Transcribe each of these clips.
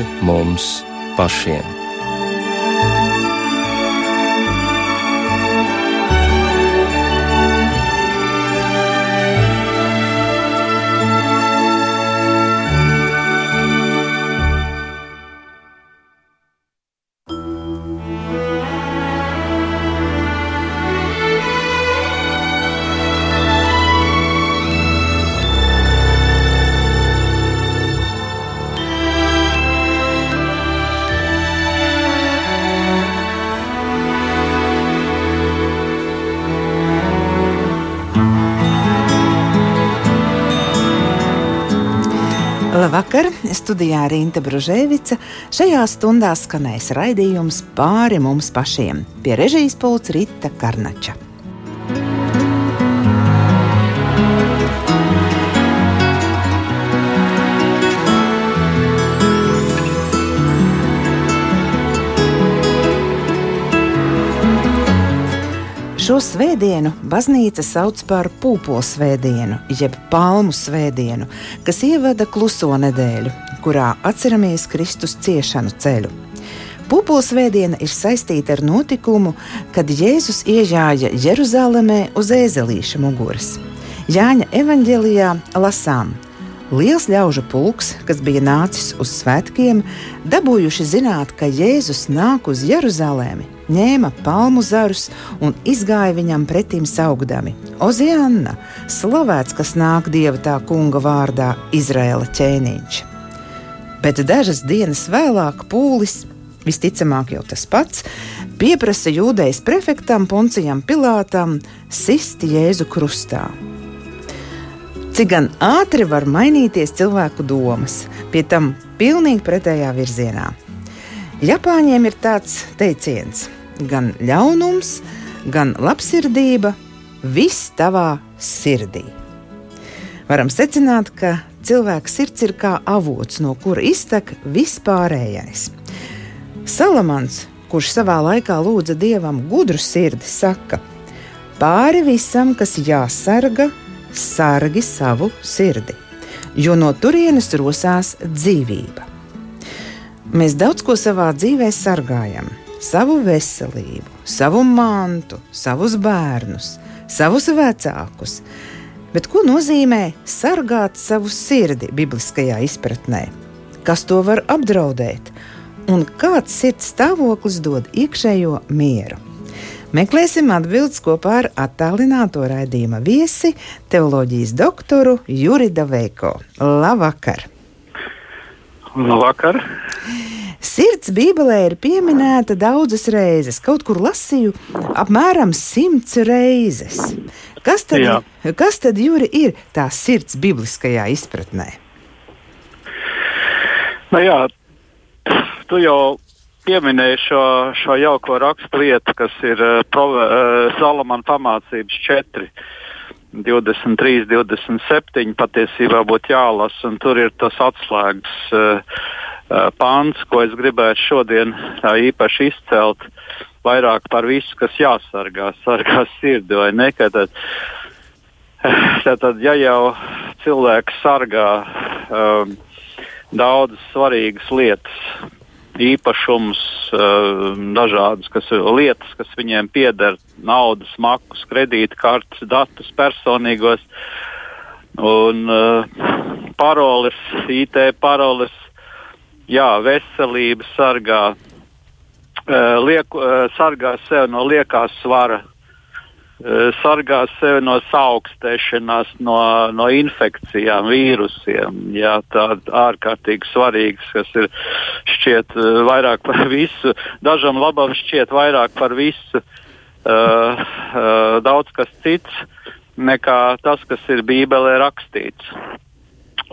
pāri mums pašiem. Studijā Rīta Bružēvica. Šajā stundā skanēs raidījums pāri mums pašiem pie režijas pulca Rita Karnača. Šo svētdienu baznīca sauc par pūpolsvētdienu, jeb palmu svētdienu, kas ievada kluso nedēļu, kurā atceramies Kristus ciešanu ceļu. Pūpolsvētdiena ir saistīta ar notikumu, kad Jēzus iežāja Jeruzalemē uz ēzelīša muguras. Jāņa evanģēlijā lasām, Liels ļaužu pulks, kas bija nācis uz svētkiem, dabūjuši zināt, ka Jēzus nāk uz Jeruzalemi, ņēma palmu zarus un izgāja viņam pretim saugdami: Ozianna, slavēts, kas nāk dieva tā kunga vārdā, Izraēla ķēniņš. Bet dažas dienas vēlāk pūlis, visticamāk jau tas pats, pieprasa jūdejas prefektam Poncijam Pilātam sist Jēzu krustā. Cik gan ātri var mainīties cilvēku domas, pie tam pilnīgi pretējā virzienā. Japāņiem ir tāds teiciens: gan ļaunums, gan labsirdība, viss tavā sirdī. Varam secināt, ka cilvēka sirds ir kā avots, no kura iztek vispārējais. Salamans, kurš savā laikā lūdza dievam gudru sirdi, saka: Pāri visam, kas jāsarga, sargi savu sirdi, jo no turienes rosās dzīvība. Mēs daudz ko savā dzīvē sargājam - savu veselību, savu mantu, savus bērnus, savus vecākus. Bet ko nozīmē sargāt savu sirdi bibliskajā izpratnē? Kas to var apdraudēt? Un kāds sirds stāvoklis dod iekšējo mieru? Meklēsim atbildes kopā ar attālināto raidījuma viesi, teoloģijas doktoru Jurida Veiko. Labvakar! Labvakar! Sirds Bībelē ir pieminēta daudzas reizes, kaut kur lasīju apmēram simts reizes. Kas tad, Jā. kas tad Juri, ir tā sirds bibliskajā izpratnē? Nu jā, tu jau pieminēju šo, šo jauko raksturlietu, kas ir uh, Salamana pamācības 4. 23, 27 patiesībā būtu jālasa, un tur ir tas atslēgas uh, pāns, ko es gribētu šodien tā īpaši izcelt. Vairāk par visu, kas jāsargā, sargā sirdi vai ne. Tad, tad, ja jau cilvēks sargā um, daudzas svarīgas lietas, īpašumus, eh, dažādas kas, lietas, kas viņiem pieder, naudas, makus, kredītkartes, datus, personīgos un uh, paroles, IT paroles, jā, veselība sargā, uh, liek, uh, sargā sev no liekās svara Eh, sargā sevi no saaugstēšanās, no, no infekcijām, vīrusiem. Jā, tā ir ārkārtīgi svarīgs, kas ir šķiet vairāk par visu. Dažam labam šķiet vairāk par visu, uh, uh, daudz kas cits nekā tas, kas ir Bībelē rakstīts.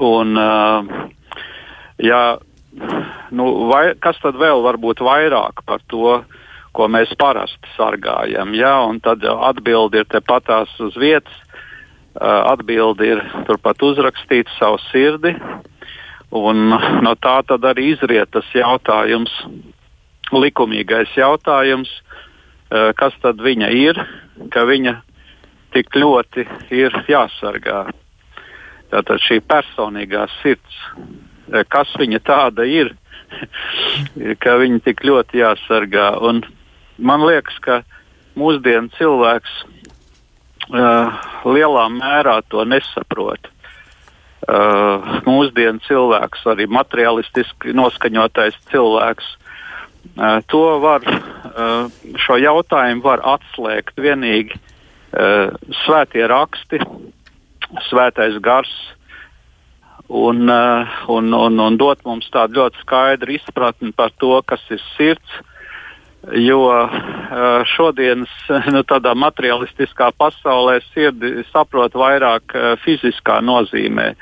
Un, uh, jā, nu, vai, kas tad vēl var būt vairāk par to? ko mēs parasti sargājam. Ja? Un tad atbildi ir tepatās uz vietas. Atbildi ir turpat uzrakstīt savu sirdi. Un no tā tad arī izriet tas jautājums, likumīgais jautājums, kas tad viņa ir, ka viņa tik ļoti ir jāsargā. Tātad šī personīgā sirds, kas viņa tāda ir, ka viņi tik ļoti jāsargā. Un man liekas, ka mūsdienu cilvēks uh, lielā mērā to nesaprot. Uh, mūsdienu cilvēks, arī materialistiski noskaņotais cilvēks, uh, to var, uh, šo jautājumu var atslēgt vienīgi uh, svētie raksti, svētais gars, uh, un, un, un dot mums tādu ļoti skaidru izpratni par to, kas ir sirds. Jo uh, šodienas nu, tādā materialistiskā pasaulē sirdi saprot vairāk uh, fiziskā nozīmē.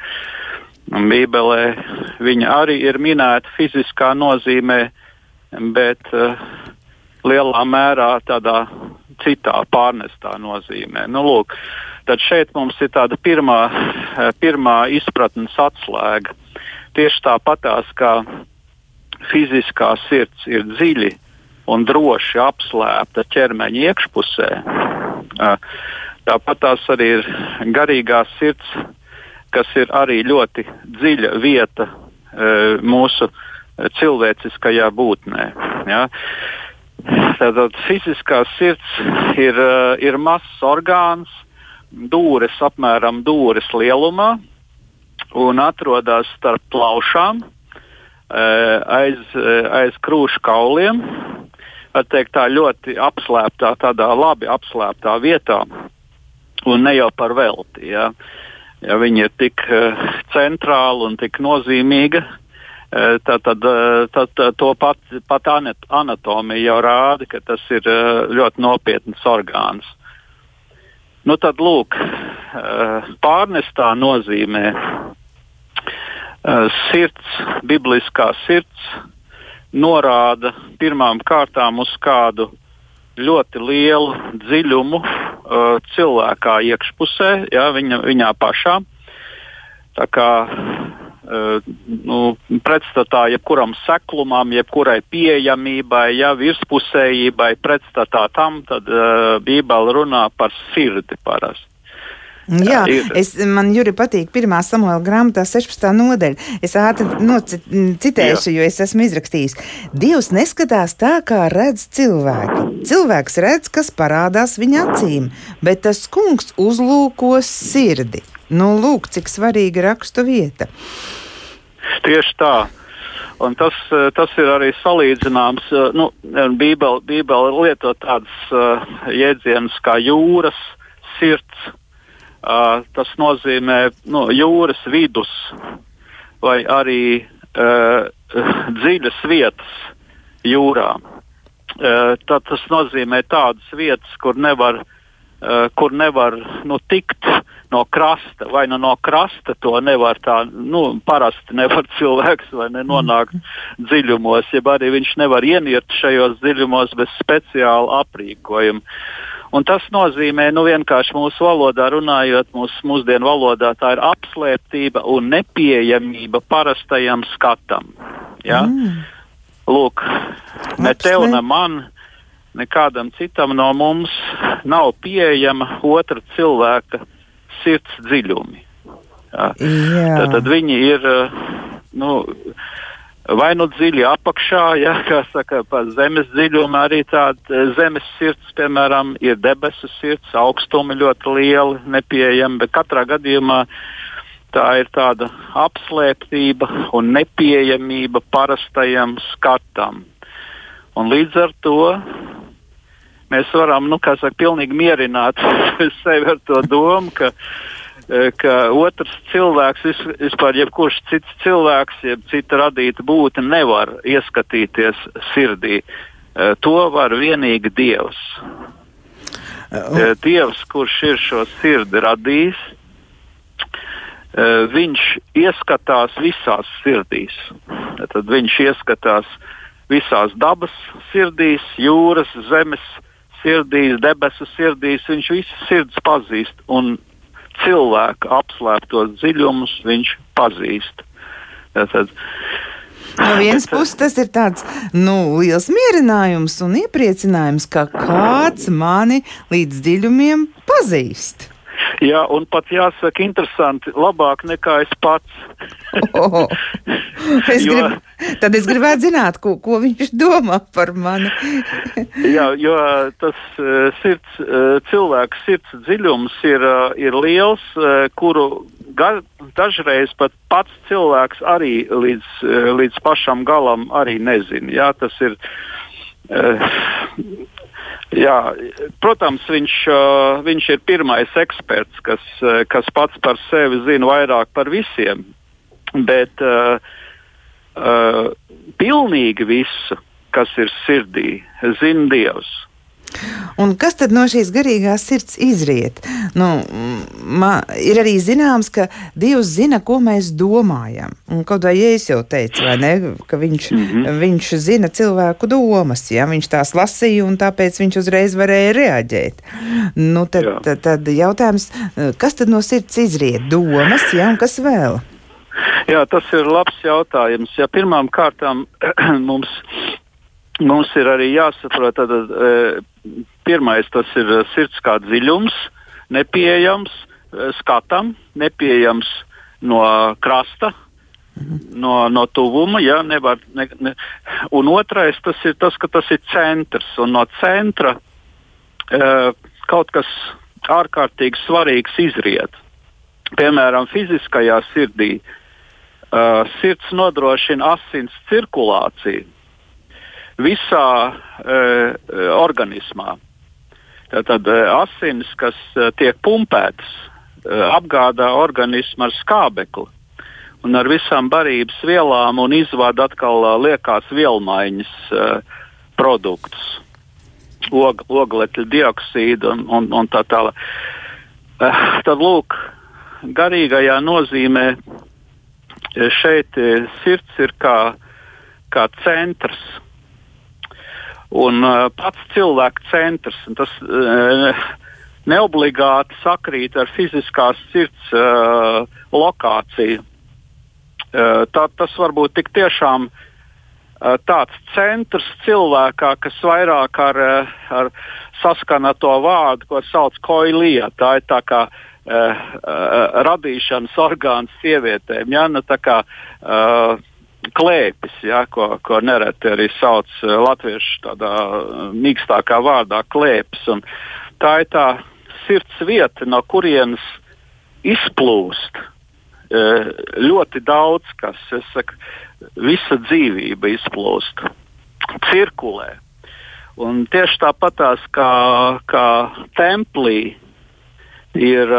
Bībelē viņa arī ir minēta fiziskā nozīmē, bet lielā mērā tādā citā pārnestā nozīmē. Nu, lūk, uh, Tad šeit mums ir tāda pirmā, eh, pirmā izpratnes atslēga. Tieši tāpatās kā fiziskā sirds ir dziļi un droši apslēpta ķermeņa iekšpusē, eh, tāpat tās arī ir garīgā sirds, kas ir arī ļoti dziļa vieta eh, mūsu cilvēciskajā būtnē. Ja? Tātad fiziskā sirds ir, ir mazs orgāns, dūres apmēram dūres lielumā un atrodas starp plaušām eh, aiz, eh, aiz krūšu kauliem. Teikt, tā ļoti apslēptā, tādā labi apslēptā vietā, un ne jau par velti. Ja, ja viņi ir tik uh, centrāli un tik nozīmīgi, uh, tad, tad, uh, tad to pat, pat anatomija jau rāda, ka tas ir ļoti nopietns orgāns. Nu, tad lūk, eh, pārnestā nozīmē eh, sirds, bibliskā sirds norāda pirmām kārtām uz kādu ļoti lielu dziļumu uh, cilvēkā iekšpusē, ja, viņa, viņā pašā. Tā kā nu, pretstatā jebkuram seklumam, jebkurai pieejamībai, ja virspusējībai, pretstatā tam, tad uh, Bībele runā par sirdi parasti. Jā, ir. es, man Juri patīk pirmā samuēla grāmatā 16. nodaļa. Es ātri citēšu, Jā. jo es esmu izrakstījis. Dievs neskatās tā, kā redz cilvēki. Cilvēks redz, kas parādās viņa acīm, bet tas kungs uzlūkos sirdi. Nu, lūk, cik svarīga rakstu vieta. Tieši tā. Un tas, eh, tas ir arī salīdzināms. Eh, nu, Bībele, Bībele lieto tādus uh, jēdzienus kā jūras, sirds. Uh, tas nozīmē nu, jūras vidus vai arī uh, dziļas vietas jūrā. Uh, tad tas nozīmē tādas vietas, kur nevar, uh, kur nevar nu, tikt no krasta, vai nu no krasta to nevar tā, nu, parasti nevar cilvēks vai ne nonākt mm. dziļumos, jeb arī viņš nevar ienirt šajos dziļumos bez speciāla aprīkojuma. Un tas nozīmē, nu, vienkārši mūsu valodā runājot, mūsu mūsdienu valodā tā ir apslēptība un nepieejamība parastajam skatam. Ja? Mm. Lūk, ne tev, ne man, nekādam citam no mums nav pieejama otra cilvēka sirds dziļumi. Jā. Jā. Tad, tad viņi ir nu, vai nu dziļi apakšā, ja, kā saka, pa zemes dziļumu arī tāda zemes sirds, piemēram, ir debesu sirds, augstumi ļoti lieli, nepieejami, bet katrā gadījumā tā ir tāda apslēptība un nepieejamība parastajam skatam. Un līdz ar to mēs varam, nu, kā saka, pilnīgi mierināt sevi ar to domu, ka, e, ka otrs cilvēks, vispār jebkurš cits cilvēks, jeb cita radīta būtne nevar ieskatīties sirdī. E, to var vienīgi Dievs. E, Dievs, kurš ir šo sirdi radījis, viņš ieskatās visās sirdīs. Tad viņš ieskatās visās dabas sirdīs, jūras, zemes sirdīs, debesu sirdīs, viņš visas sirds pazīst. Un cilvēka apslēptos dziļumus viņš pazīst. Tad, No vienas puses tas ir tāds nu, liels mierinājums un iepriecinājums, ka kāds mani līdz dziļumiem pazīst. Jā, un pat jāsaka, interesanti, labāk nekā es pats. oh, es jo, grib, tad es gribētu zināt, ko, ko viņš domā par mani. jā, jo tas uh, sirds, uh, cilvēks sirds dziļums ir, uh, ir liels, uh, kuru ga, dažreiz pat pats cilvēks arī līdz, uh, līdz pašam galam arī nezina. Jā, tas ir. Uh, Jā, protams, viņš, uh, viņš ir pirmais eksperts, kas, uh, kas pats par sevi zina vairāk par visiem. Bet uh, uh, pilnīgi visu, kas ir sirdī, zina Dievs. Un kas tad no šīs garīgās sirds izriet? Nu, man, ir arī zināms, ka Dievs zina, ko mēs domājam. Un kaut vai es jau teicu, ne, ka viņš, mm -hmm. viņš zina cilvēku domas. Ja? Viņš tās lasīja, un tāpēc viņš uzreiz varēja reaģēt. Nu, tad, tad, tad jautājums, kas tad no sirds izriet? Domas, ja, un kas vēl? Jā, tas ir labs jautājums. Ja pirmām kārtām mums mums ir arī jāsaprot, tad e, pirmais tas ir sirds kā dziļums, nepieejams e, skatam, nepieejams no krasta. No, no tuvuma, ja nevar. Ne, ne. Un otrais tas ir tas, ka tas ir centrs. Un no centra uh, kaut kas ārkārtīgi svarīgs izriet. Piemēram, fiziskajā sirdī uh, sirds nodrošina asins cirkulāciju visā uh, organismā. Tātad uh, asinis, kas uh, tiek pumpētas, uh, apgādā organismu ar skābekli un ar visām barības vielām un izvada atkal liekās vielmaiņas uh, produktus, og, oglekļa dioksīdu un, un, un tā tālāk. Uh, tad lūk, garīgajā nozīmē šeit sirds ir kā, kā centrs un uh, pats cilvēka centrs. Tas uh, neobligāti sakrīt ar fiziskās sirds uh, lokāciju. Uh, tā, tas var būt tik tiešām uh, tāds centrs cilvēkā, kas vairāk ar, ar saskana to vārdu, ko sauc koilija. Tā ir tā kā uh, radīšanas orgāns sievietēm. Ja? Nu, kā, uh, klēpis, ja, ko, ko nereti arī sauc eh, latviešu tādā eh, mīkstākā vārdā klēpis. Un tā ir tā sirds vieta, no kurienes izplūst eh, ļoti daudz kas. Es saku, visa dzīvība izplūst, cirkulē. Un tieši tāpatās kā, kā templī ir,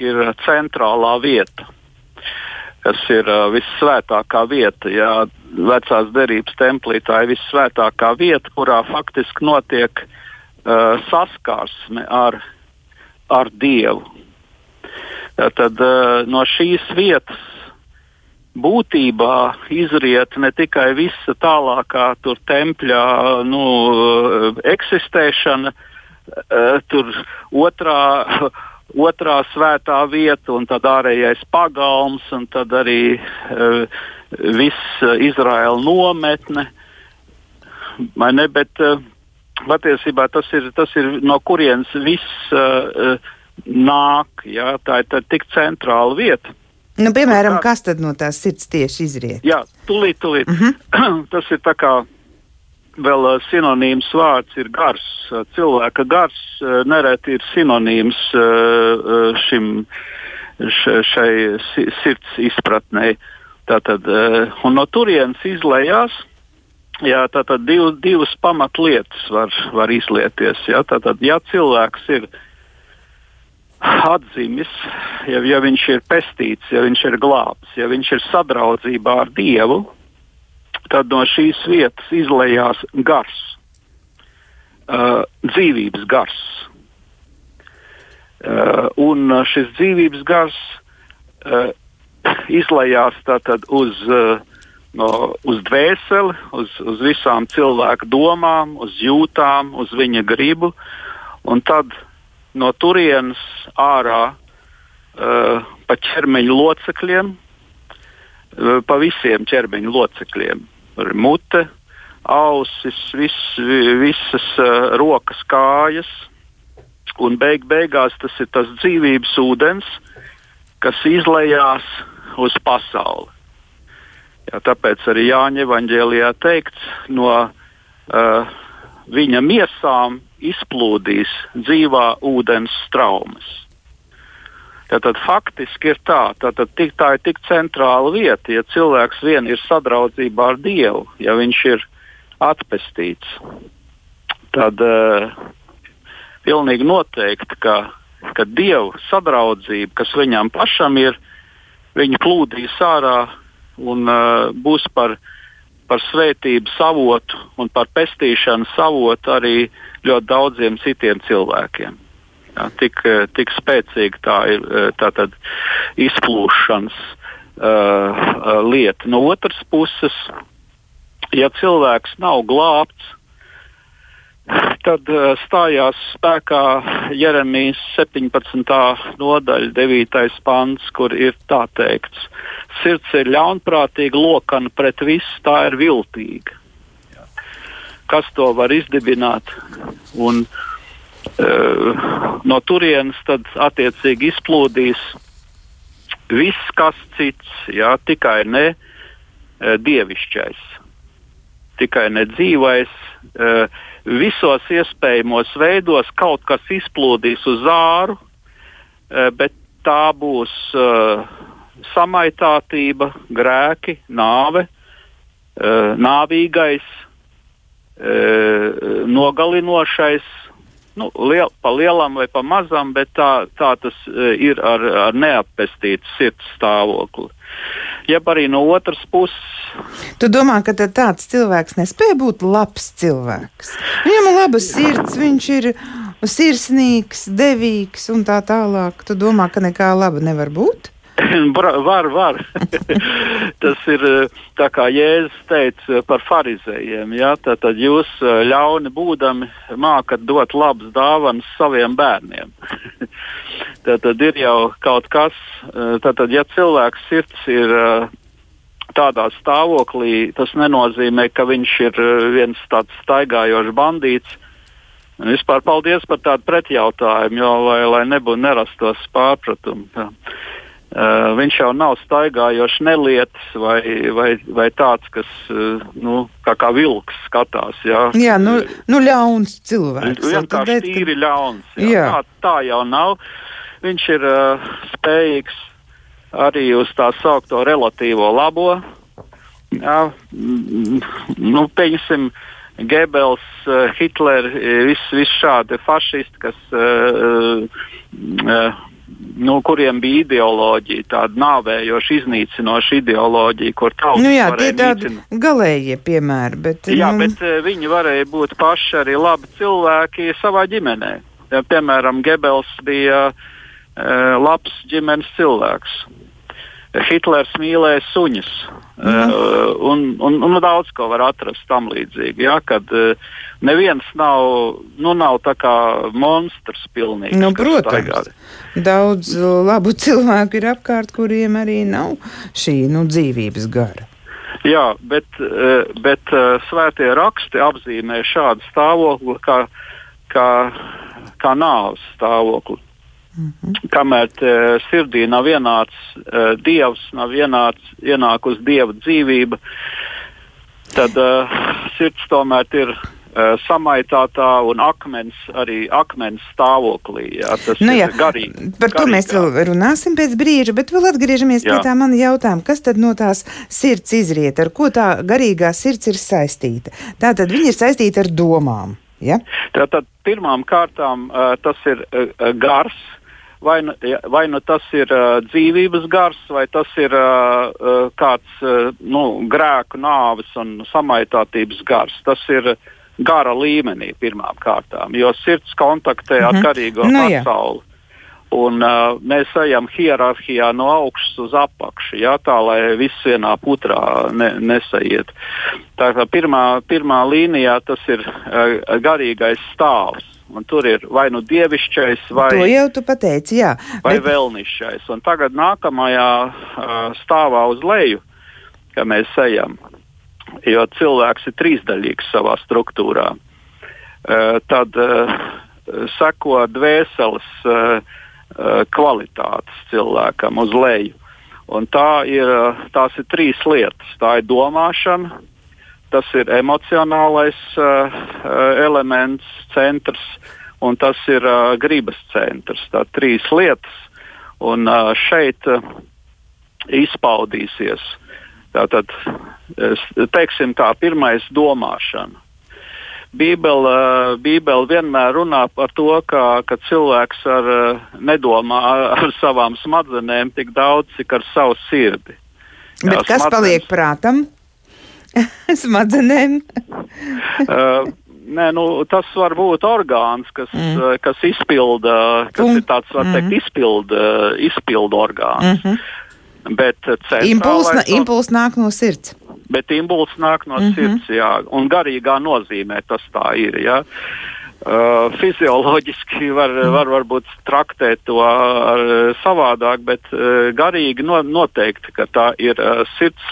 ir centrālā vieta kas ir uh, vissvētākā vieta. Jā, vecās derības templī tā ir vissvētākā vieta, kurā faktiski notiek uh, saskarsme ar, ar Dievu. Tad uh, no šīs vietas būtībā izriet ne tikai visa tālākā tur tempļa nu, eksistēšana, uh, tur otrā otrā svētā vieta, un tad ārējais pagalms, un tad arī uh, viss uh, Izraēla nometne. Ne, bet uh, patiesībā tas ir, tas ir no kurienes viss uh, nāk. Jā, tā ir tā, tik centrāla vieta. Nu, piemēram, tā, kas tad no tās sirds tieši izriet? Jā, tūlīt, tūlīt. Uh mhm. -huh. tas ir tā kā vēl uh, sinonīms vārds ir gars. Uh, cilvēka gars uh, nereti ir sinonīms šim, šai sirds izpratnei. Tātad, no turienes izlējās. Jā, tātad div, divas pamatlietas var, var izlieties. Jā, tātad, ja cilvēks ir atzīmis, ja, ja viņš ir pestīts, ja viņš ir glābts, ja viņš ir sadraudzībā ar Dievu, tad no šīs vietas izlējās gars, uh, dzīvības gars. Uh, un šis dzīvības gars uh, izlējās tātad uz, uh, no, uz dvēseli, uz, uz visām cilvēku domām, uz jūtām, uz viņa gribu, un tad no turienes ārā uh, pa ķermeņa locekļiem, uh, pa visiem ķermeņa locekļiem mute, ausis, vis, visas uh, rokas, kājas, Un beig beigās tas ir tas dzīvības ūdens, kas izlējās uz pasauli. Jā, tāpēc arī Jāņa Evangelijā teikts, no uh, viņa miesām izplūdīs dzīvā ūdens traumas. Tātad faktiski ir tā, tātad tik, tā ir tik centrāla vieta, ja cilvēks vien ir sadraudzībā ar Dievu, ja viņš ir atpestīts, tad uh, pilnīgi noteikti, ka, ka Dieva sadraudzība, kas viņam pašam ir, viņa plūdīs ārā un uh, būs par, par svētību savotu un par pestīšanu savotu arī ļoti daudziem citiem cilvēkiem. Jā, tik, tik spēcīga tā ir tā tad, izplūšanas uh, lieta. No otras puses, ja cilvēks nav glābts, Tad uh, stājās spēkā Jeremijas 17. nodaļa, 9. pants, kur ir tā teikts: Sirds ir ļaunprātīga, lokana pret visu, tā ir viltīga. Kas to var izdibināt? Un, uh, no turienes tad attiecīgi izplūdīs viss, kas cits, jā, tikai ne uh, dievišķais, tikai ne dzīvais. Uh, visos iespējamos veidos kaut kas izplūdīs uz āru, eh, bet tā būs samaitātība, grēki, nāve, nāvīgais, nogalinošais, nu, liel, pa lielam vai pa mazam, bet tā, tā tas uh, ir ar, ar neapestītu sirds stāvokli. Jeb arī no otras puses. Tu domā, ka tāds cilvēks nespēja būt labs cilvēks? Viņam ir laba sirds, viņš ir sirsnīgs, devīgs un tā tālāk. Tu domā, ka nekā laba nevar būt? var, var. Tas ir tā kā Jēzus teica par farizējiem. Ja? Tad jūs ļauni būdami mākat dot labas dāvanas saviem bērniem. tad ir jau kaut kas, tad, ja cilvēks sirds ir tādā stāvoklī, tas nenozīmē, ka viņš ir viens tāds staigājošs bandīts. Un vispār paldies par tādu pretjautājumu, jo, lai, lai nebūtu nerastos pārpratumi. Uh, viņš jau nav staigājošs nelietis vai, vai, vai tāds, kas uh, nu, kā, kā vilks skatās. Jā, jā nu, nu ļauns cilvēks. Viņš vienkārši tīri ļauns. Jā. Jā. Tā, tā jau nav. Viņš ir uh, spējīgs arī uz tā saucamo relatīvo labo. Jā, nu, pieņemsim, Gebels, uh, Hitlers, visi vis šādi fašisti, kas uh, uh, nu, kuriem bija ideoloģija, tāda nāvējoša, iznīcinoša ideoloģija, kur tautas nu jā, tie tādi nīcināt. galējie piemēri. Bet, jā, nu... bet eh, viņi varēja būt paši arī labi cilvēki savā ģimenē. Ja, piemēram, Gebels bija uh, labs ģimenes cilvēks. Hitlers mīlēja suņus. Mm. Uh, un, un, un daudz ko var atrast tam līdzīgi. Ja, kad uh, neviens nav, nu, nav tā kā monstrs pilnīgi. Nu, protams, daudz labu cilvēku ir apkārt, kuriem arī nav šī nu, dzīvības gara. Jā, bet, uh, bet uh, svētie raksti apzīmē šādu stāvokli kā, kā, kā nāves stāvokli. Mm -hmm. Kamēr uh, sirdī nav ienācis uh, dievs, nav ienācis, ienākusi dieva dzīvība, tad uh, sirds tomēr ir samaitātā un akmens arī akmens stāvoklī. Jā, tas nu, jā, ir garīgi. Par to garīgā. mēs vēl runāsim pēc brīža, bet vēl atgriežamies jā. pie tā mana jautājuma. Kas tad no tās sirds izriet, ar ko tā garīgā sirds ir saistīta? Tā tad viņa ir saistīta ar domām. Ja? Tātad pirmām kārtām uh, tas ir uh, gars, vai nu, vai nu tas ir uh, dzīvības gars, vai tas ir uh, kāds uh, nu, grēku, nāves un samaitātības gars. Tas ir gara līmenī pirmām kārtām, jo sirds kontaktē ar mm -hmm. garīgo nu, pasauli. Jā. Un, uh, mēs ejam hierarhijā no augšas uz apakšu, jā, tā lai viss vienā putrā ne, nesaiet. Tā kā pirmā, pirmā līnijā tas ir uh, garīgais stāvs. Un tur ir vai nu dievišķais, vai, to jau tu pateici, jā, vai bet... vēlnišķais. Un tagad nākamajā uh, stāvā uz leju, kā mēs ejam, jo cilvēks ir trīsdaļīgs savā struktūrā. Uh, tad uh, seko dvēseles uh, kvalitātes cilvēkam uz leju. Un tā ir, tās ir trīs lietas. Tā ir domāšana, tas ir emocionālais uh, elements, centrs, un tas ir uh, gribas centrs. Tā trīs lietas. Un uh, šeit uh, izpaudīsies. Tātad, teiksim tā, pirmais - domāšana. Bībele, Bībele vienmēr runā par to, ka, ka cilvēks ar, nedomā ar savām smadzenēm tik daudz, cik ar savu sirdi. Bet Jā, kas smadzenes... paliek prātam? Smadzenēm? uh, Nē, nu, tas var būt orgāns, kas, mm. kas izpilda, kas Pum. ir tāds, var teikt, mm. izpilda, izpilda orgāns. Mm -hmm. Bet impuls, no, impuls nāk no sirds. Bet impuls nāk no mm -hmm. sirds, jā, un garīgā nozīmē tas tā ir. Jā. Uh, fizioloģiski var, mm. var varbūt traktēt to ar, savādāk, bet uh, garīgi no, noteikti, ka tā ir uh, sirds,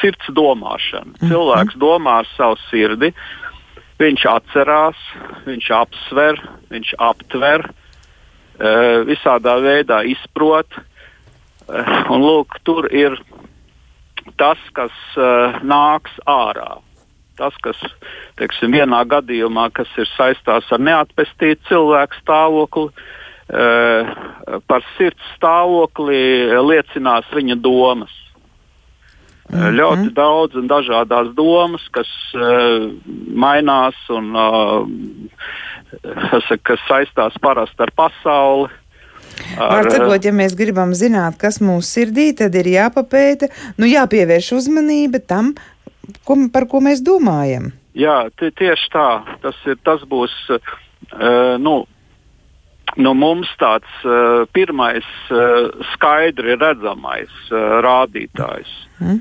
sirds domāšana. Mm -hmm. Cilvēks domā ar savu sirdi, viņš atcerās, viņš apsver, viņš aptver, uh, visādā veidā izprot. Uh, un lūk, tur ir tas, kas uh, nāks ārā tas, kas teiksim, vienā gadījumā kas ir saistās ar neatpestītu cilvēku stāvokli, uh, par sirds stāvokli liecinās viņa domas. Mm -hmm. Ļoti daudz un dažādas domas, kas uh, mainās un uh, kas saistās parasti ar pasauli. Var sakot, ja mēs gribam zināt, kas mūsu sirdī, tad ir jāpapēta, nu jāpievērš uzmanība tam, ko, par ko mēs domājam. Jā, tieši tā. Tas, ir, tas būs uh, nu, nu, mums tāds uh, pirmais uh, skaidri redzamais uh, rādītājs. Mm.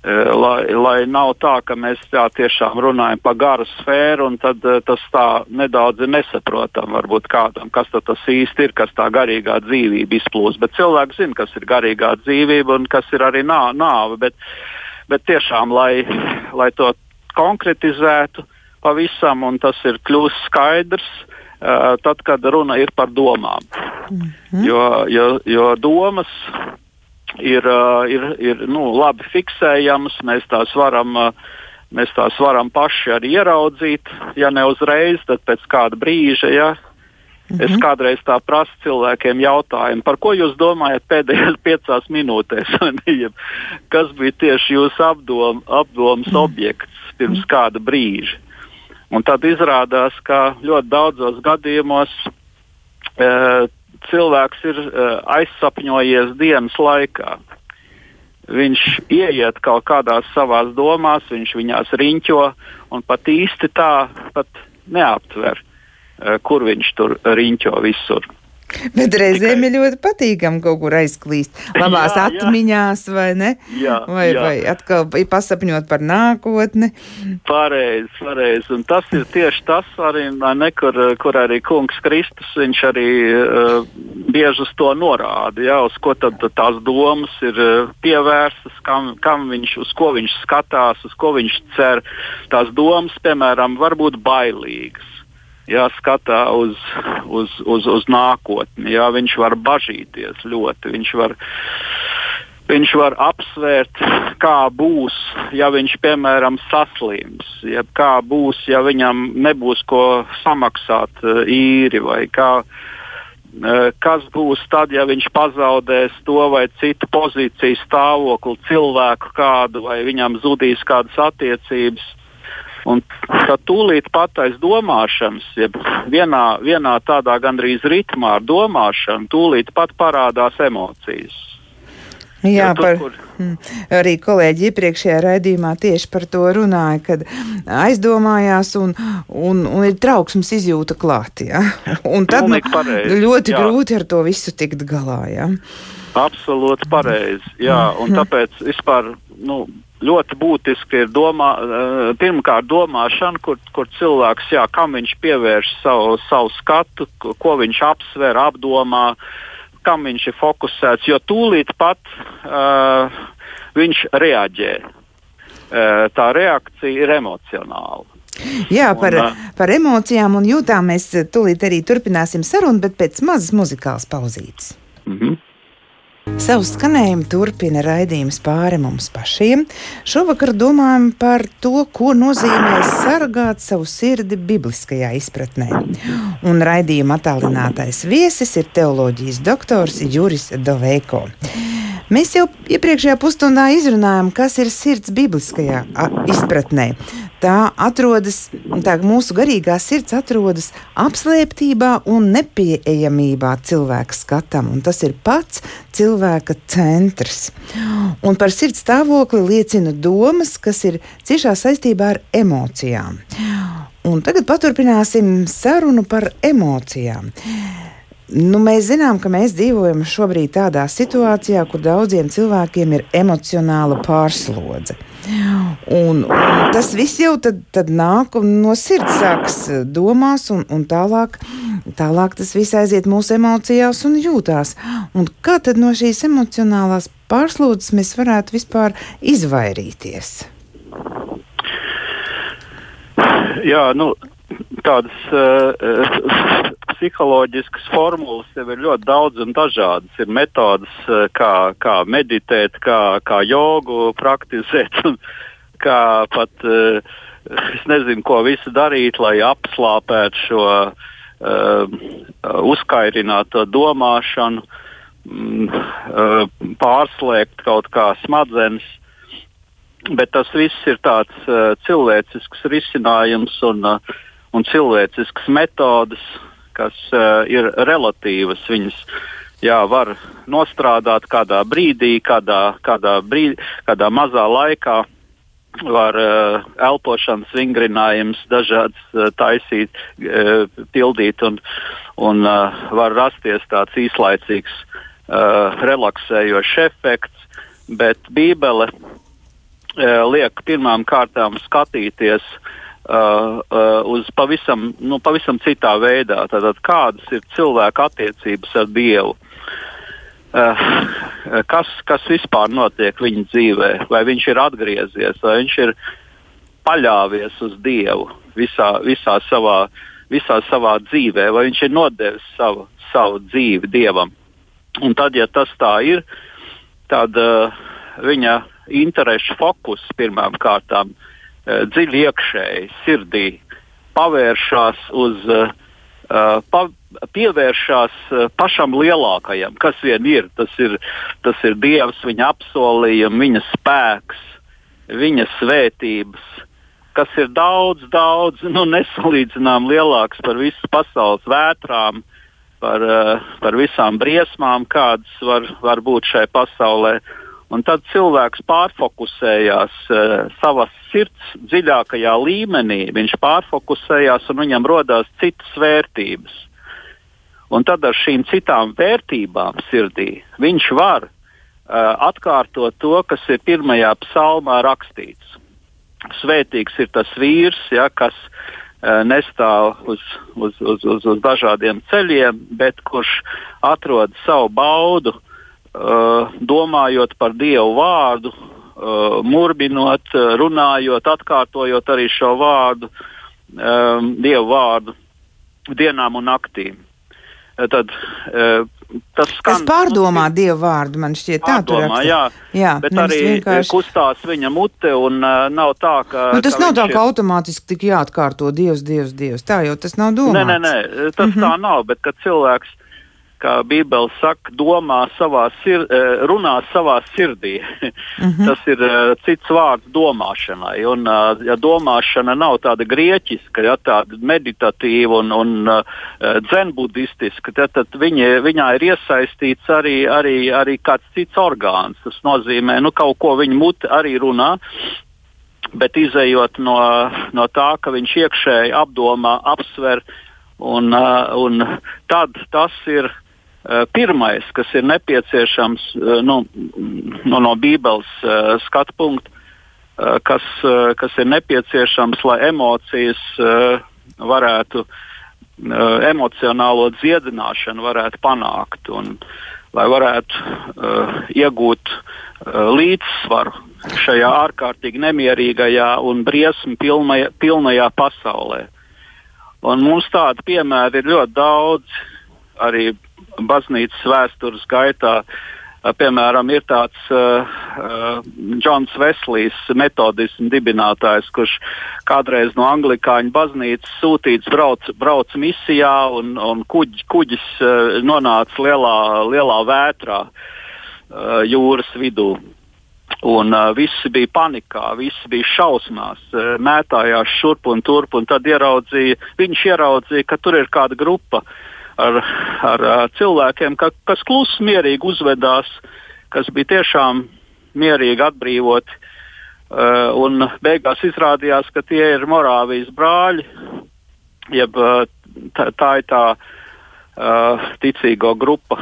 Uh, lai, lai nav tā, ka mēs tā tiešām runājam par garu sfēru, un tad uh, tas tā nedaudz ir nesaprotam, varbūt kādam, kas tas īsti ir, kas tā garīgā dzīvība izplūst. Bet cilvēks zina, kas ir garīgā dzīvība un kas ir arī nā, nāve. Bet, bet tiešām, lai, lai to konkretizētu pavisam, un tas ir kļūst skaidrs, uh, tad, kad runa ir par domām. Mm -hmm. jo, jo, jo domas ir, ir, ir nu, labi fiksējamas, mēs tās varam. Mēs tās varam paši arī ieraudzīt, ja ne uzreiz, tad pēc kāda brīža, ja, -hmm. Es mhm. kādreiz tā prasu cilvēkiem jautājumu, par ko jūs domājat pēdējās piecās minūtēs, kas bija tieši jūsu apdom, apdomas -hmm. objekts pirms kāda brīža. Un tad izrādās, ka ļoti daudzos gadījumos e, cilvēks ir e, aizsapņojies dienas laikā. Viņš ieiet kaut kādās savās domās, viņš viņās riņķo un pat īsti tā pat neaptver Eh, kur viņš tur riņķo visur. Bet reizēm ir ļoti patīkami kaut kur aizklīst. Labās jā, atmiņās, vai ne? Jā, vai, jā. vai atkal pasapņot par nākotni. Pareizi, pareizi. Un tas ir tieši tas, arī, ne, kur, kur arī kungs Kristus viņš arī uh, bieži uz to norāda. Jā, uz ko tad tās domas ir uh, pievērstas, kam, kam viņš, uz ko viņš skatās, uz ko viņš cer. Tās domas, piemēram, var būt bailīgas jāskatā uz, uz, uz, uz nākotni. Jā, viņš var bažīties ļoti. Viņš var, viņš var apsvērt, kā būs, ja viņš, piemēram, saslims, ja kā būs, ja viņam nebūs ko samaksāt eh, īri vai kā. Eh, kas būs tad, ja viņš pazaudēs to vai citu pozīciju, stāvokli, cilvēku kādu, vai viņam zudīs kādas attiecības? Un tad tūlīt pat aiz domāšanas, jeb vienā, vienā tādā gandrīz ritmā ar domāšanu, tūlīt pat parādās emocijas. Jā, par, kur... Mm, arī kolēģi iepriekšējā raidījumā tieši par to runāja, kad aizdomājās un, un, un ir trauksmes izjūta klāt. Ja? Un tad nu, ļoti jā. grūti ar to visu tikt galā. Ja? Absolūti pareizi. Jā, un mm. tāpēc vispār. Nu, ļoti būtiski ir domā, eh, pirmkārt domāšana, kur, kur cilvēks, jā, kam viņš pievērš savu, savu skatu, ko viņš apsver, apdomā, kam viņš ir fokusēts, jo tūlīt pat uh, viņš reaģē. Uh, tā reakcija ir emocionāla. Jā, par, un, par emocijām un jūtām mēs tūlīt arī turpināsim sarunu, bet pēc mazas muzikālas pauzītes. Mm -hmm. Savu skanējumu turpina raidījums pāri mums pašiem. Šovakar domājam par to, ko nozīmē sargāt savu sirdi bibliskajā izpratnē. Un raidījuma attālinātais viesis ir teoloģijas doktors Juris Doveiko. Mēs jau iepriekšējā pusstundā izrunājām, kas ir sirds bibliskajā izpratnē. Tā atrodas, tā mūsu garīgā sirds atrodas apslēptībā un nepieejamībā cilvēka skatam, un tas ir pats cilvēka centrs. Un par sirds stāvokli liecina domas, kas ir ciešā saistībā ar emocijām. Un tagad paturpināsim sarunu par emocijām. Nu, mēs zinām, ka mēs dzīvojam šobrīd tādā situācijā, kur daudziem cilvēkiem ir emocionāla pārslodze. Un, un tas viss jau tad, tad nāk no sirds, sākas domās, un, un tālāk, tālāk tas viss aiziet mūsu emocijās un jūtās. Un kā tad no šīs emocionālās pārslodzes mēs varētu vispār izvairīties? Jā, nu, tādas uh, psiholoģiskas formulas jau ir ļoti daudz un dažādas. Ir metodas, uh, kā, kā meditēt, kā, kā jogu praktizēt, un kā pat uh, es nezinu, ko visu darīt, lai apslāpētu šo uh, uzkairināto domāšanu, mm, uh, pārslēgt kaut kā smadzenes. Bet tas viss ir tāds uh, cilvēcisks risinājums un uh, un cilvēciskas metodes, kas uh, ir relatīvas. Viņas jā, var nostrādāt kādā brīdī, kādā, kādā, brīdī, kādā mazā laikā. Var uh, elpošanas vingrinājumus dažādas uh, taisīt, uh, pildīt, un, un uh, var rasties tāds īslaicīgs, uh, relaksējošs efekts. Bet Bībele uh, liek pirmām kārtām skatīties uh, Uh, uh, uz pavisam, nu, pavisam citā veidā. Tātad, kādas ir cilvēka attiecības ar Dievu? Uh, kas, kas vispār notiek viņa dzīvē? Vai viņš ir atgriezies, vai viņš ir paļāvies uz Dievu visā, visā, savā, visā savā dzīvē, vai viņš ir nodevis savu, savu dzīvi Dievam? Un tad, ja tas tā ir, tad uh, viņa interešu fokus pirmām kārtām ir dziļi iekšēji, sirdī, pavēršās uz, uh, pa, pievēršās uh, pašam lielākajam, kas vien ir. Tas ir, tas ir Dievs, viņa apsolījumi, viņa spēks, viņa svētības, kas ir daudz, daudz nu, nesalīdzinām lielāks par visu pasaules vētrām, par, uh, par visām briesmām, kādas var, var būt šai pasaulē. Un tad cilvēks pārfokusējās uh, savas sirds dziļākajā līmenī, viņš pārfokusējās un viņam radās citas vērtības. Un tad ar šīm citām vērtībām sirdī viņš var uh, atkārtot to, kas ir pirmajā psalmā rakstīts. Svētīgs ir tas vīrs, ja, kas uh, nestāv uz, uz, uz, uz, uz dažādiem ceļiem, bet kurš atrod savu baudu uh, domājot par Dievu vārdu, uh, murbinot, uh, runājot, atkārtojot arī šo vārdu, Dievu vārdu dienām un naktīm. Tad, tas skan, es pārdomā nu, Dievu vārdu, man šķiet tā, pārdomā, jā, jā, bet arī vienkārši... kustās viņa mute un uh, nav tā, ka... Nu, tas ka nav tā, ka ir... automātiski tik jāatkārto Dievs, Dievs, Dievs, tā jau tas nav domāts. Nē, nē, nē tas mm -hmm. tā nav, bet kad cilvēks kā Bībele saka, domā savā sir, eh, runā savā sirdī. Mm -hmm. Tas ir uh, cits vārds domāšanai. Un, uh, ja domāšana nav tāda grieķiska, ja tāda meditatīva un, un dzenbudistiska, tad, tad viņa, viņā ir iesaistīts arī, arī, arī kāds cits orgāns. Tas nozīmē, nu, kaut ko viņa mute arī runā. Bet izējot no, no tā, ka viņš iekšēji apdomā, apsver, un, un tad tas ir Eh, pirmais, kas ir nepieciešams eh, nu, nu, no Bībeles uh, skatu punkta, kas, kas ir nepieciešams, lai emocijas varētu, emocionālo dziedināšanu varētu panākt. Un, lai varētu iegūt līdzsvaru šajā ārkārtīgi nemierīgajā un briesmu pilnajā, pilnajā pasaulē. Un mums tādu piemēru ir ļoti daudz arī baznīcas vēstures gaitā. Piemēram, ir tāds uh, uh, Džons Veslijs, metodismu dibinātājs, kurš kādreiz no anglikāņu baznīcas sūtīts brauc, brauc misijā, un, un kuģ, kuģis uh, nonāca lielā, lielā vētrā uh, jūras vidū. Un uh, visi bija panikā, visi bija šausmās, uh, mētājās šurp un turp. Un tad ieraudzīja, viņš ieraudzīja, ka tur ir kāda grupa uh, ar, ar, cilvēkiem, ka, kas klusi, mierīgi uzvedās, kas bija tiešām mierīgi atbrīvoti. Uh, un beigās izrādījās, ka tie ir Morāvijas brāļi, jeb tā, tā ir tā uh, ticīgo grupa,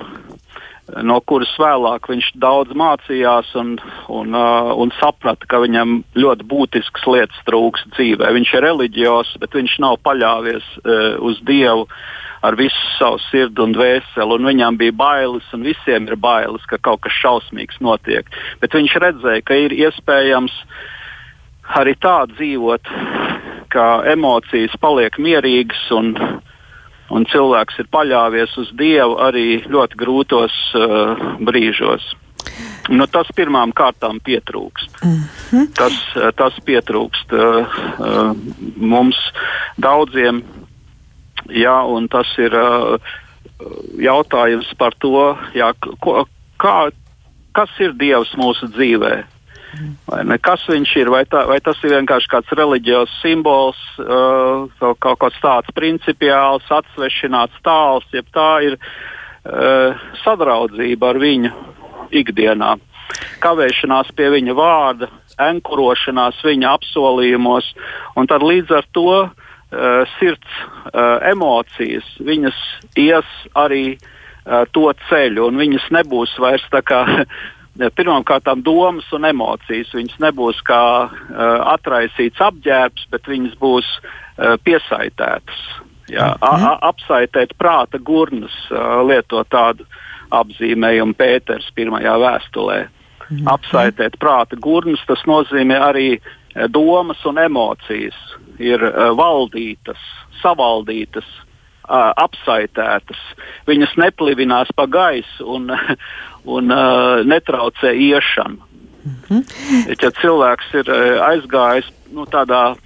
no kuras vēlāk viņš daudz mācījās un, un, uh, un saprata, ka viņam ļoti būtisks lietas trūks dzīvē. Viņš ir reliģijos, bet viņš nav paļāvies uh, uz Dievu. Uh, ar visu savu sirdi un dvēseli, un viņam bija bailes, un visiem ir bailes, ka kaut kas šausmīgs notiek. Bet viņš redzēja, ka ir iespējams arī tā dzīvot, ka emocijas paliek mierīgas un, un cilvēks ir paļāvies uz Dievu arī ļoti grūtos uh, brīžos. Nu, tas pirmām kārtām pietrūkst. Mm -hmm. tas, tas pietrūkst uh, uh, mums daudziem Un tas ir jautājums par to, jā, ko, kā, kas ir Dievs mūsu dzīvē. Kas viņš ir? Vai, tā, vai tas ir vienkārši kāds reliģijos simbols, uh, kaut kāds tāds principiāls, atsvešināts tāls, jeb tā ir uh, sadraudzība ar viņu ikdienā, kavēšanās pie viņa vārda, enkurošanās viņa apsolījumos, un tad līdz ar to uh, uh, sirds uh, emocijas, viņas ies arī uh, to ceļu, un viņas nebūs vairs tā kā pirmkārt domas un emocijas. Viņas nebūs kā uh, atraisīts apģērbs, bet viņas būs uh, piesaistētas. Jā, mm -hmm. apsaitēt prāta gurnas, uh, lietot tādu apzīmējumu Pēters pirmajā vēstulē. -hmm. Apsaitēt prāta gurnas, tas nozīmē arī domas un emocijas ir uh, valdītas, savaldītas, uh, apsaitētas. Viņas neplivinās pa gaisu un, un uh, netraucē iešanu. -hmm. Ja cilvēks ir aizgājis nu, tādā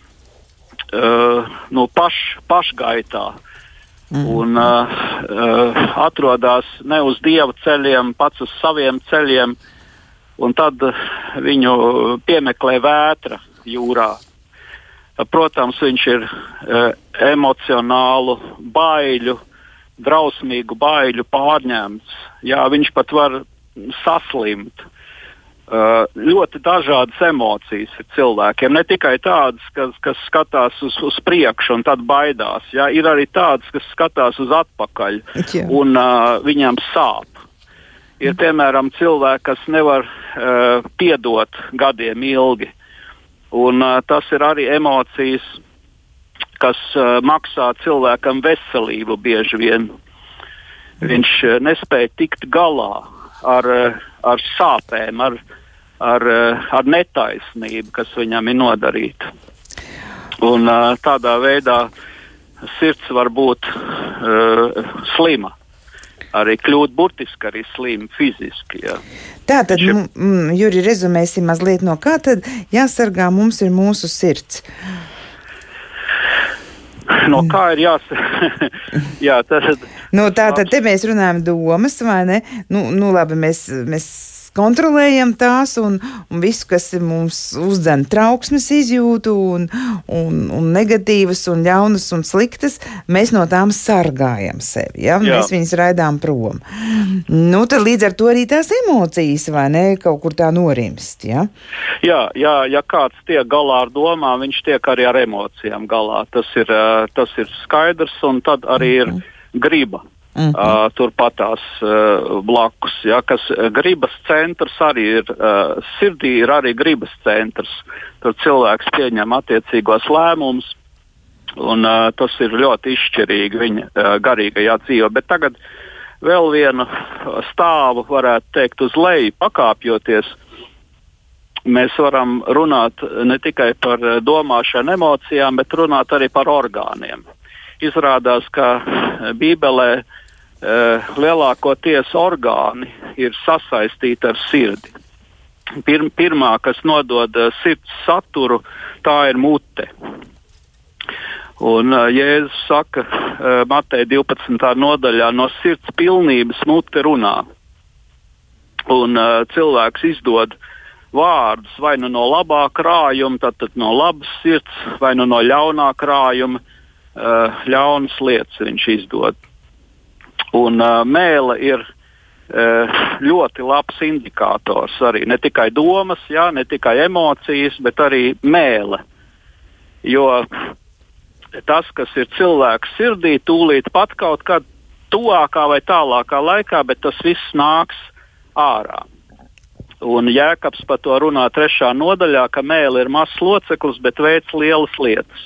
nu, paš, pašgaitā, Mm un uh, uh, atrodas ne uz dieva ceļiem, pats uz saviem ceļiem, un tad viņu piemeklē vētra jūrā. Protams, viņš ir uh, emocionālu baiļu, drausmīgu baiļu pārņemts. Jā, viņš pat var saslimt. Uh, ļoti dažādas emocijas ir cilvēkiem. Ne tikai tādas, kas, kas skatās uz, uz priekšu un tad baidās. Jā, ir arī tādas, kas skatās uz atpakaļ un uh, viņam sāp. Ir piemēram cilvēki, kas nevar uh, piedot gadiem ilgi. Un, uh, tas ir arī emocijas, kas uh, maksā cilvēkam veselību bieži vien. Viņš uh, nespēja tikt galā ar, uh, ar sāpēm, ar, ar, uh, ar netaisnību, kas viņam ir nodarīta. Un, uh, tādā veidā sirds var būt uh, slima arī kļūt burtiski arī slimi fiziski. Jā. Tā tad, Šim... Juri, rezumēsim mazliet no kā tad jāsargā mums ir mūsu sirds. No kā ir jāsaka? Jā, tad, nu, tā tad te mēs runājam domas, vai ne? Nu, nu labi, mēs, mēs kontrolējam tās un, un visu, kas mums uzdzen trauksmes izjūtu un, un, un negatīvas un ļaunas un sliktas, mēs no tām sargājam sevi. Ja? Jā. Mēs viņus raidām prom. Nu, tad līdz ar to arī tās emocijas, vai ne, kaut kur tā norimst. Ja? Jā, jā, ja kāds tiek galā ar domām, viņš tiek arī ar emocijām galā. Tas ir, tas ir skaidrs un tad arī ir mhm. griba. Mm -hmm. uh, Turpatās uh, blakus, ja, kas gribas centrs arī ir. Uh, sirdī ir arī gribas centrs. Tur cilvēks pieņem attiecīgos lēmumus, un uh, tas ir ļoti izšķirīgi viņa uh, garīgajā dzīvē. Bet tagad vēl vienu stāvu, varētu teikt, uz leju pakāpjoties, mēs varam runāt ne tikai par domāšanu, emocijām, bet runāt arī par orgāniem. Izrādās, ka Bībelē e, lielākoties orgāni ir sasaistīti ar sirdi. Pir, pirmā, kas nodod sirds saturu, tā ir mute. Un uh, Jēzus saka, Matei 12. nodaļā, no sirds pilnības mute runā. Un cilvēks izdod vārdus vai nu no labā krājuma, tad, tad no labas sirds, vai nu no ļaunā krājuma, ļaunas lietas viņš izdod. Un uh, mēle ir uh, ļoti labs indikators arī ne tikai domas, jā, ne tikai emocijas, bet arī mēle. Jo tas, kas ir cilvēks sirdī, tūlīt pat kaut kad tuvākā vai tālākā laikā, bet tas viss nāks ārā. Un Jēkabs par to runā trešā nodaļā, ka mēlē ir mazs loceklis, bet veids lielas lietas.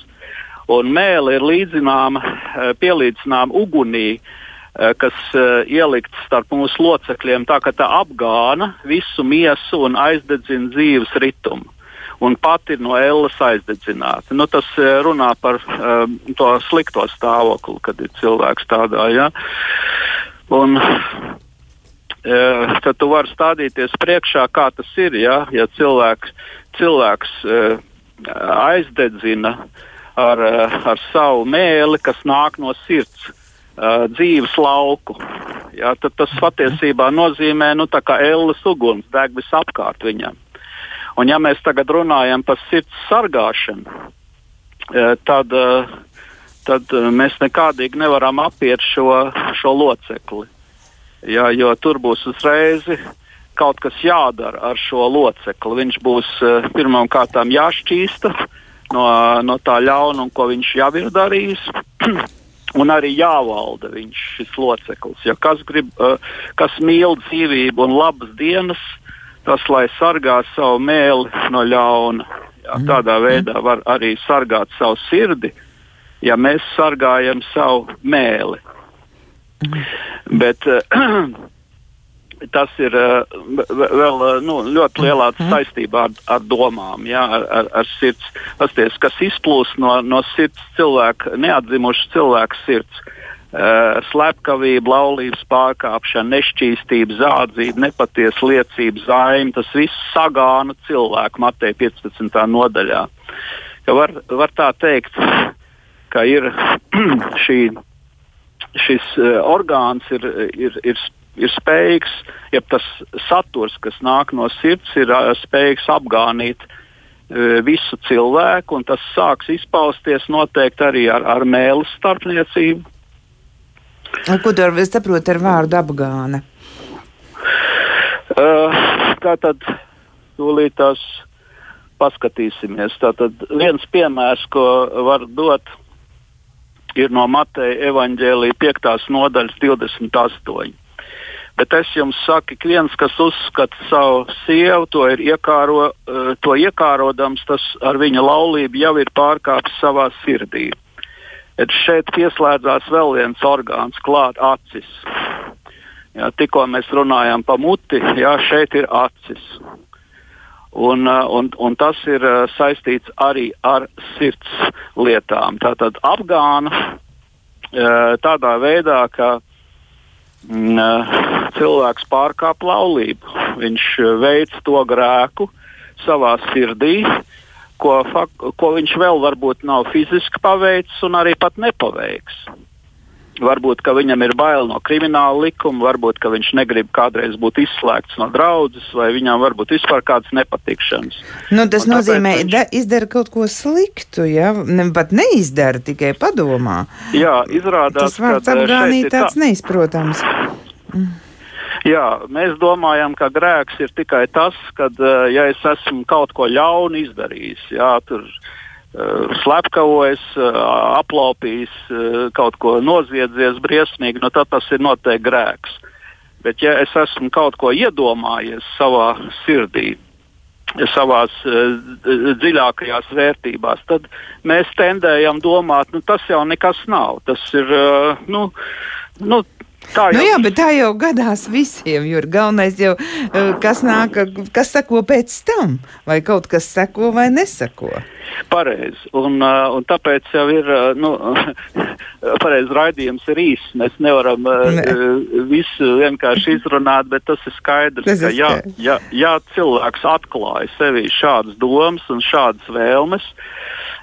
Un mēlē ir līdzināma, pielīdzināma ugunī, kas eh, ielikts starp mūsu locekļiem, tā ka tā apgāna visu miesu un aizdedzina dzīves ritumu un pati no ēlas aizdedzināta. Nu, tas eh, runā par um, to slikto stāvokli, kad ir cilvēks tādā. Ja? Un, tad tu vari stādīties priekšā, kā tas ir. Ja, ja cilvēks, cilvēks aizdedzina ar, ar savu mēli, kas nāk no sirds. Uh, dzīves lauku. Jā, tas patiesībā nozīmē, nu, ēlas uguns deg visapkārt viņam. Un ja mēs tagad runājam par sirds sargāšanu, e, tad, e, tad e, mēs nekādīgi nevaram apiet šo, šo locekli. Ja, jo tur būs uzreiz kaut kas jādara ar šo locekli. Viņš būs pirmām kārtām jāšķīsta no, no tā ļaunuma, ko viņš jau ir darījis. Un arī jāvalda viņš, šis loceklis. Ja kas, grib, kas mīl dzīvību un labas dienas, tas, lai sargā savu mēli no ļauna. Jā, mhm. tādā veidā var arī sargāt savu sirdi, ja mēs sargājam savu mēli. Mhm. Bet uh, tas ir uh, vēl uh, nu, ļoti lielā mhm. saistībā ar, ar domām, jā, ar, ar, ar sirds. Pasties, kas izplūst no, no sirds cilvēka, neatdzimušas cilvēka sirds. Uh, slepkavība, laulības pārkāpšana, nešķīstība, zādzība, nepatiesa liecība, zaime, tas viss sagāna cilvēku Mateja 15. nodaļā. Ka var, var tā teikt, ka ir šī, šis uh, orgāns ir, ir, ir, ir spējīgs, ja tas saturs, kas nāk no sirds, ir spējīgs apgānīt visu cilvēku, un tas sāks izpausties noteikti arī ar, ar mēles starpniecību Ko tu saproti ar vārdu apgāne? Uh, tā tad tūlīt tās paskatīsimies. Tātad viens piemērs, ko var dot, ir no Mateja evaņģēlīja 5. nodaļas 28. Bet es jums saku, ka viens, kas uzskata savu sievu, to iekāro, uh, to iekārodams, tas ar viņa laulību jau ir pārkāpis savā sirdī. Bet šeit pieslēdzās vēl viens orgāns, klāt acis. Jā, tikko mēs runājām par muti, jā, šeit ir acis. Un, uh, un, un tas ir uh, saistīts arī ar sirds lietām. Tātad apgāna tādā veidā, ka cilvēks pārkāp laulību. Viņš veic to grēku savā sirdī, ko, ko viņš vēl varbūt nav fiziski paveicis un arī pat nepaveiks. Varbūt viņam ir bail no krimināla likuma, varbūt viņš negrib kādreiz būt izslēgts no draudzes, vai viņam varbūt vispār kādas nepatikšanas. Nu, tas un nozīmē, ka viņš izdara kaut ko sliktu, ja ne, pat neizdara, tikai padomā. Jā, izrādās, tas vārds apgānīt tāds tā... neizprotams. Mm. Jā, mēs domājam, ka grēks ir tikai tas, kad uh, ja es esmu kaut ko ļaunu izdarījis. Jā, tur, uh, slepkavojis, uh, aplaupījis, uh, kaut ko noziedzies briesmīgi, nu, tad tas ir noteikti grēks. Bet, ja es esmu kaut ko iedomājies savā sirdī, savās uh, dziļākajās vērtībās, tad mēs tendējam domāt, nu, tas jau nekas nav. Tas ir, nu, nu, Tā jau. Nu jā, bet tā jau gadās visiem, jo galvenais jau, eh, kas nāk, kas seko pēc tam, vai kaut kas seko vai neseko. Pareizi. Un, uh, un tāpēc jau ir uh, nu, pareizi raidījums ir īss. Mēs nevaram ne. visu vienkārši izrunāt, bet tas ir skaidrs, tas ka ja, ja, ja cilvēks atklāja sevī šādas domas un šādas vēlmes,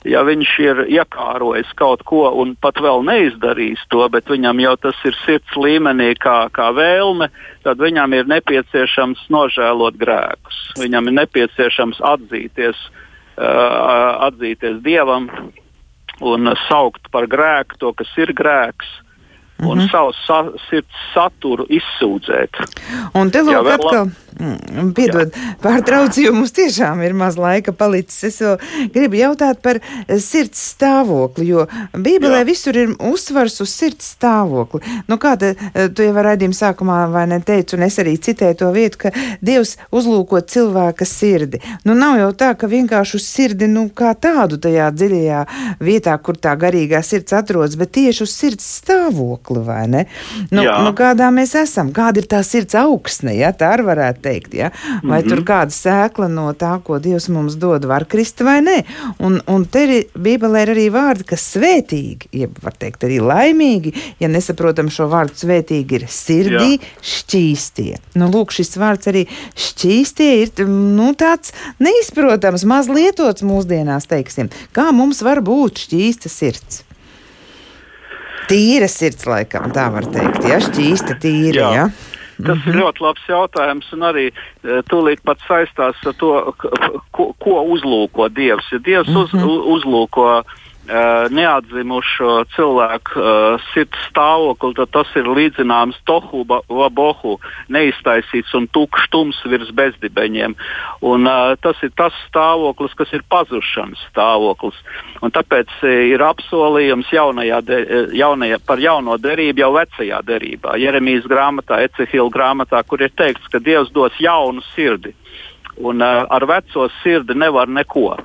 ja viņš ir iekārojis kaut ko un pat vēl neizdarījis to, bet viņam jau tas ir sirds līmenī kā, kā vēlme, tad viņam ir nepieciešams nožēlot grēkus. Viņam ir nepieciešams atzīties Uh, atzīties dievam un saukt par grēku to, kas ir grēks. Un mm -hmm. savu sa sirds saturu izsūdzēt. Un te lūk, atkal, piedod, pārtraucu, jo mums tiešām ir maz laika palicis. Es gribu jautāt par eh, sirds stāvokli, jo Bībelē Jā. visur ir uzsvars uz sirds stāvokli. Nu, kā te, eh, tu jau raidījuma sākumā vai ne teicu, un es arī citēju to vietu, ka Dievs uzlūko cilvēka sirdi. Nu, nav jau tā, ka vienkārši uz sirdi, nu, kā tādu tajā dziļajā vietā, kur tā garīgā sirds atrodas, bet tieši uz sirds stāvokli, vai ne? Nu, Jā. nu kādā mēs esam, kāda ir tā sirds augsne, ja tā arī varētu teikt. Ja? Vai mm -hmm. tur kāda sēkla no tā, ko Dievs mums dod, var krist vai nē. Un, un te ir Bībelē ir arī vārdi, kas svētīgi, jeb var teikt arī laimīgi, ja nesaprotam šo vārdu svētīgi, ir sirdī Jā. šķīstie. Nu, lūk, šis vārds arī šķīstie ir nu, tāds neizprotams, maz lietots mūsdienās, teiksim. Kā mums var būt šķīsta sirds? Tīra sirds, laikam, tā var teikt. Ja šķīsta tīra. Jā. Ja? Tas mm -hmm. ir ļoti labs jautājums, un arī e, tūlīt pat saistās ar to, ko, ko uzlūko Dievs. Ja Dievs mm -hmm. uz, uzlūko Uh, neatzimušo cilvēku uh, sirds stāvokli, tad tas ir līdzināms tohu vabohu, neiztaisīts un tukšs tums virs bezdibeņiem. Un, uh, tas ir tas stāvoklis, kas ir pazušanas stāvoklis. Un tāpēc ir apsolījums jaunajā de, jaunajā, par jauno derību jau vecajā derībā, Jeremijas grāmatā, Ecehila grāmatā, kur ir teikts, ka Dievs dos jaunu sirdi. Un uh, ar veco sirdi nevar neko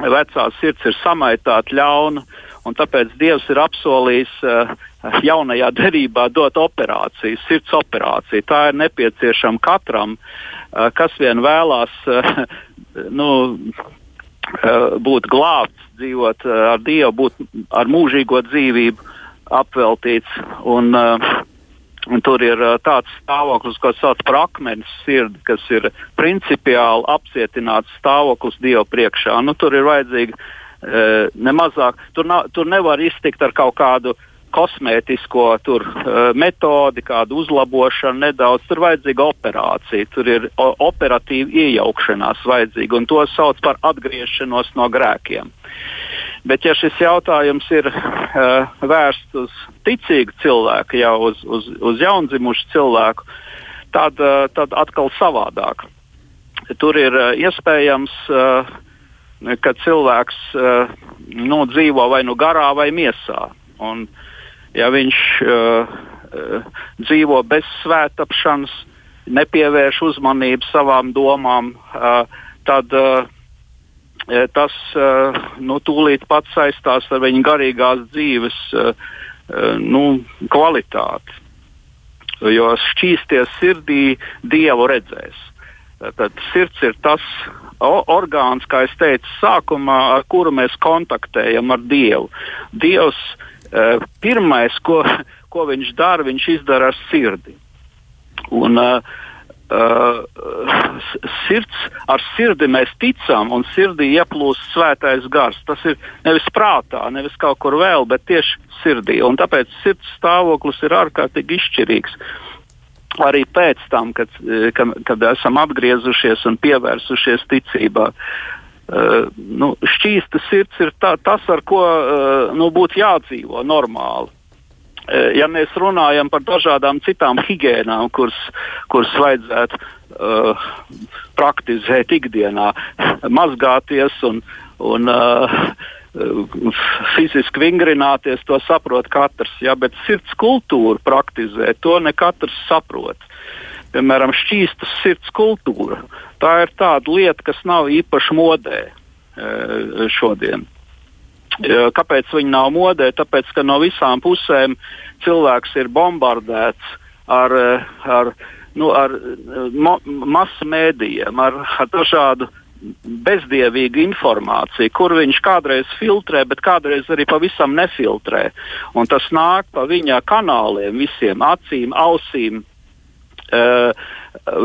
vecā sirds ir samaitāta ļauna, un tāpēc Dievs ir apsolījis uh, jaunajā derībā dot operāciju, sirds operāciju. Tā ir nepieciešama katram, uh, kas vien vēlās uh, nu, būt glābts, dzīvot ar Dievu, būt ar mūžīgo dzīvību apveltīts. Un, Un tur ir uh, tāds stāvoklis, ko sauc par akmens sirdi, kas ir principiāli apcietināts stāvoklis Dieva priekšā. Nu, tur ir vajadzīgi uh, nemazāk, tur, nav, tur nevar iztikt ar kaut kādu kosmētisko tur, uh, metodi, kādu uzlabošanu nedaudz. Tur vajadzīga operācija, tur ir operatīva iejaukšanās vajadzīga, un to sauc par atgriešanos no grēkiem. Bet, ja šis jautājums ir uh, vērsts uz ticīgu cilvēku, jau uz, uz, uz jaundzimušu cilvēku, tad, uh, tad atkal savādāk. Tur ir uh, iespējams, uh, ka cilvēks uh, nu, dzīvo vai nu garā, vai miesā. Un, ja viņš uh, uh, dzīvo bez svētapšanas, nepievērš uzmanību savām domām, uh, tad uh, tas e, nu, tūlīt pat saistās ar viņa garīgās dzīves e, nu, kvalitāti. Jo šķīsties sirdī Dievu redzēs. Tad sirds ir tas orgāns, kā jau teicu, sākumā, ar kuru mēs kontaktējam ar Dievu. Dievs pirmais, ko, ko viņš dara, viņš izdara ar sirdi. Un, uh, Uh, sirds, ar sirdi mēs ticam, un sirdī ieplūst svētais gars. Tas ir nevis prātā, nevis kaut kur vēl, bet tieši sirdī. Un tāpēc sirds stāvoklis ir ārkārtīgi izšķirīgs. Arī pēc tam, kad, kad, kad esam atgriezušies un pievērsušies ticībā. Uh, nu, šķīsta sirds ir tā, tas, ar ko uh, nu, būtu jādzīvo normāli. Eh, ja mēs runājam par dažādām citām higiēnām, kuras, kuras vajadzētu uh, praktizēt ikdienā, mazgāties un, un uh, fiziski vingrināties, to saprot katrs. Ja, bet sirds kultūru praktizēt, to ne katrs saprot. Piemēram, šķīstas sirds kultūra. Tā ir tāda lieta, kas nav īpaši modē šodien. Kāpēc viņi nav modē? Tāpēc, ka no visām pusēm cilvēks ir bombardēts ar, ar, nu, ar ma masu mēdījiem, ar, ar dažādu bezdievīgu informāciju, kur viņš kādreiz filtrē, bet kādreiz arī pavisam nefiltrē. Un tas nāk pa viņa kanāliem, visiem acīm, ausīm, uh,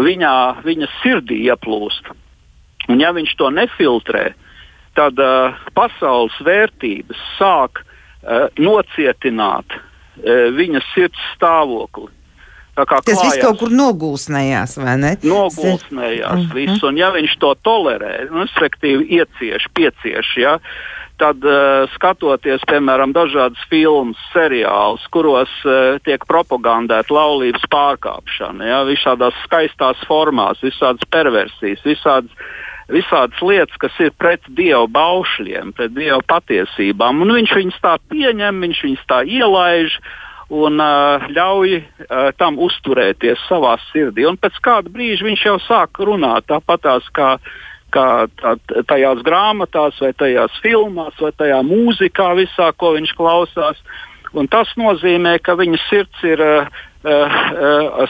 viņā, viņa sirdī ieplūst. Un ja viņš to nefiltrē, tad uh, pasaules vērtības sāk uh, nocietināt uh, viņa sirds stāvokli. Tas viss kaut kur nogulsnējās, vai ne? Nogulsnējās mm -hmm. viss, un ja viņš to tolerē, nu, respektīvi iecieš, piecieš, ja, tad uh, skatoties, piemēram, dažādas filmas, seriālus, kuros uh, tiek propagandēta laulības pārkāpšana, ja, visādās skaistās formās, visādas perversijas, visādas visādas lietas, kas ir pret dievu baušļiem, pret dievu patiesībām. Un viņš viņus tā pieņem, viņš viņus tā ielaiž un uh, ļauj uh, tam uzturēties savā sirdī. Un pēc kāda brīža viņš jau sāk runāt tāpatās kā. Kā tā, tajās grāmatās, vai tajās filmās, vai tajā mūzikā, visā, ko viņš klausās. Un tas nozīmē, ka viņa sirds ir uh,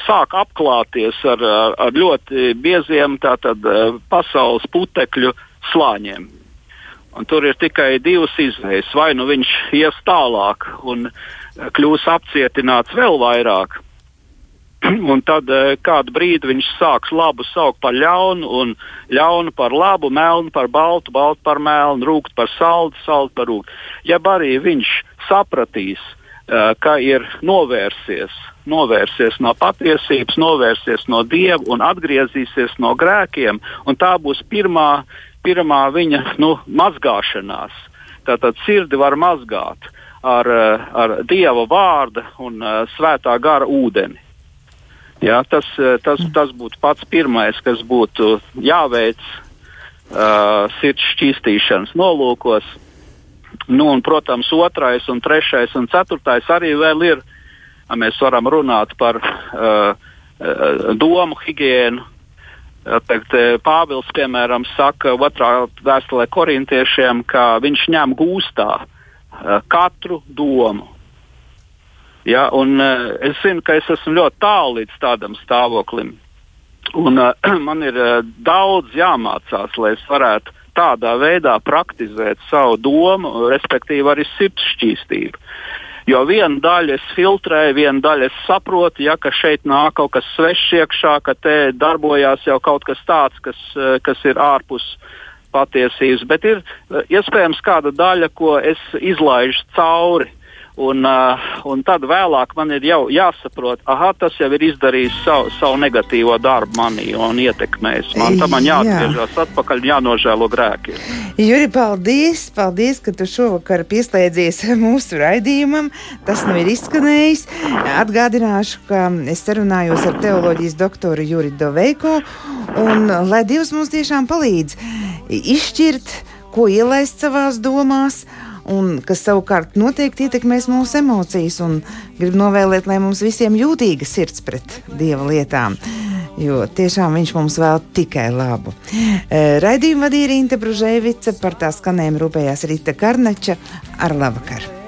sāk apklāties ar, ar, ar ļoti bieziem tātad, uh, pasaules putekļu slāņiem. Un tur ir tikai divas izvēles. Vai nu viņš ies tālāk un kļūs apcietināts vēl vairāk, un tad kādu brīdi viņš sāks labu saukt par ļaunu, un ļaunu par labu, melnu par baltu, baltu par melnu, rūkt par saldu, saldu par rūkt. Ja arī viņš sapratīs, ka ir novērsies novērsies no patiesības, novērsies no dieva un atgriezīsies no grēkiem. Tā būs pirmā, pirmā viņa nu, mazgāšanās. Tātad sirdi var mazgāt ar, ar dieva vārdu un uh, svētā gara ūdeni. Jā, tas, tas, tas būtu pats pirmais, kas būtu jāveic uh, sirds šķīstīšanas nolūkos. Nu, un, protams, otrais, un trešais un ceturtais arī vēl ir Mēs varam runāt par uh, domu higiēnu. Teikt, Pāvils, piemēram, saka otrā vēstulē korintiešiem, ka viņš ņem gūstā katru domu. Ja, un, es zinu, ka es esmu ļoti tālu līdz tādam stāvoklim. Un, man ir daudz jāmācās, lai es varētu tādā veidā praktizēt savu domu, respektīvi arī sirds šķīstību. Jo viena daļa es filtrēju, viena daļa es saprotu, ja, ka šeit nāk kaut kas svešs iekšā, ka te darbojās jau kaut kas tāds, kas, eh, kas ir ārpus patiesības. Bet ir eh, iespējams kāda daļa, ko es izlaižu cauri. Un, uh, un tad vēlāk man ir jau jāsaprot, ka tas jau ir izdarījis savu, savu negatīvo darbu manī un ietekmējis man. Tam man jāatgriežas Jā. atpakaļ un jānožēlo grēki. Juri, paldies! Paldies, ka tu šovakar pieslēdzies mūsu raidījumam. Tas nu ir izskanējis. Atgādināšu, ka es sarunājos ar teoloģijas doktoru Juri Doveiko, un lai Dievs mums tiešām palīdz izšķirt, ko ielaist savās domās un kas savukārt noteikti ietekmēs mūsu emocijas. Gribu novēlēt, lai mums visiem jūtīga sirds pret dieva lietām. Jo tiešām viņš mums vēl tikai labu. E, raidījumu vadīja Rīta Bružēvica, par tā skanējumu rūpējās Rīta Karnača ar labvakaru.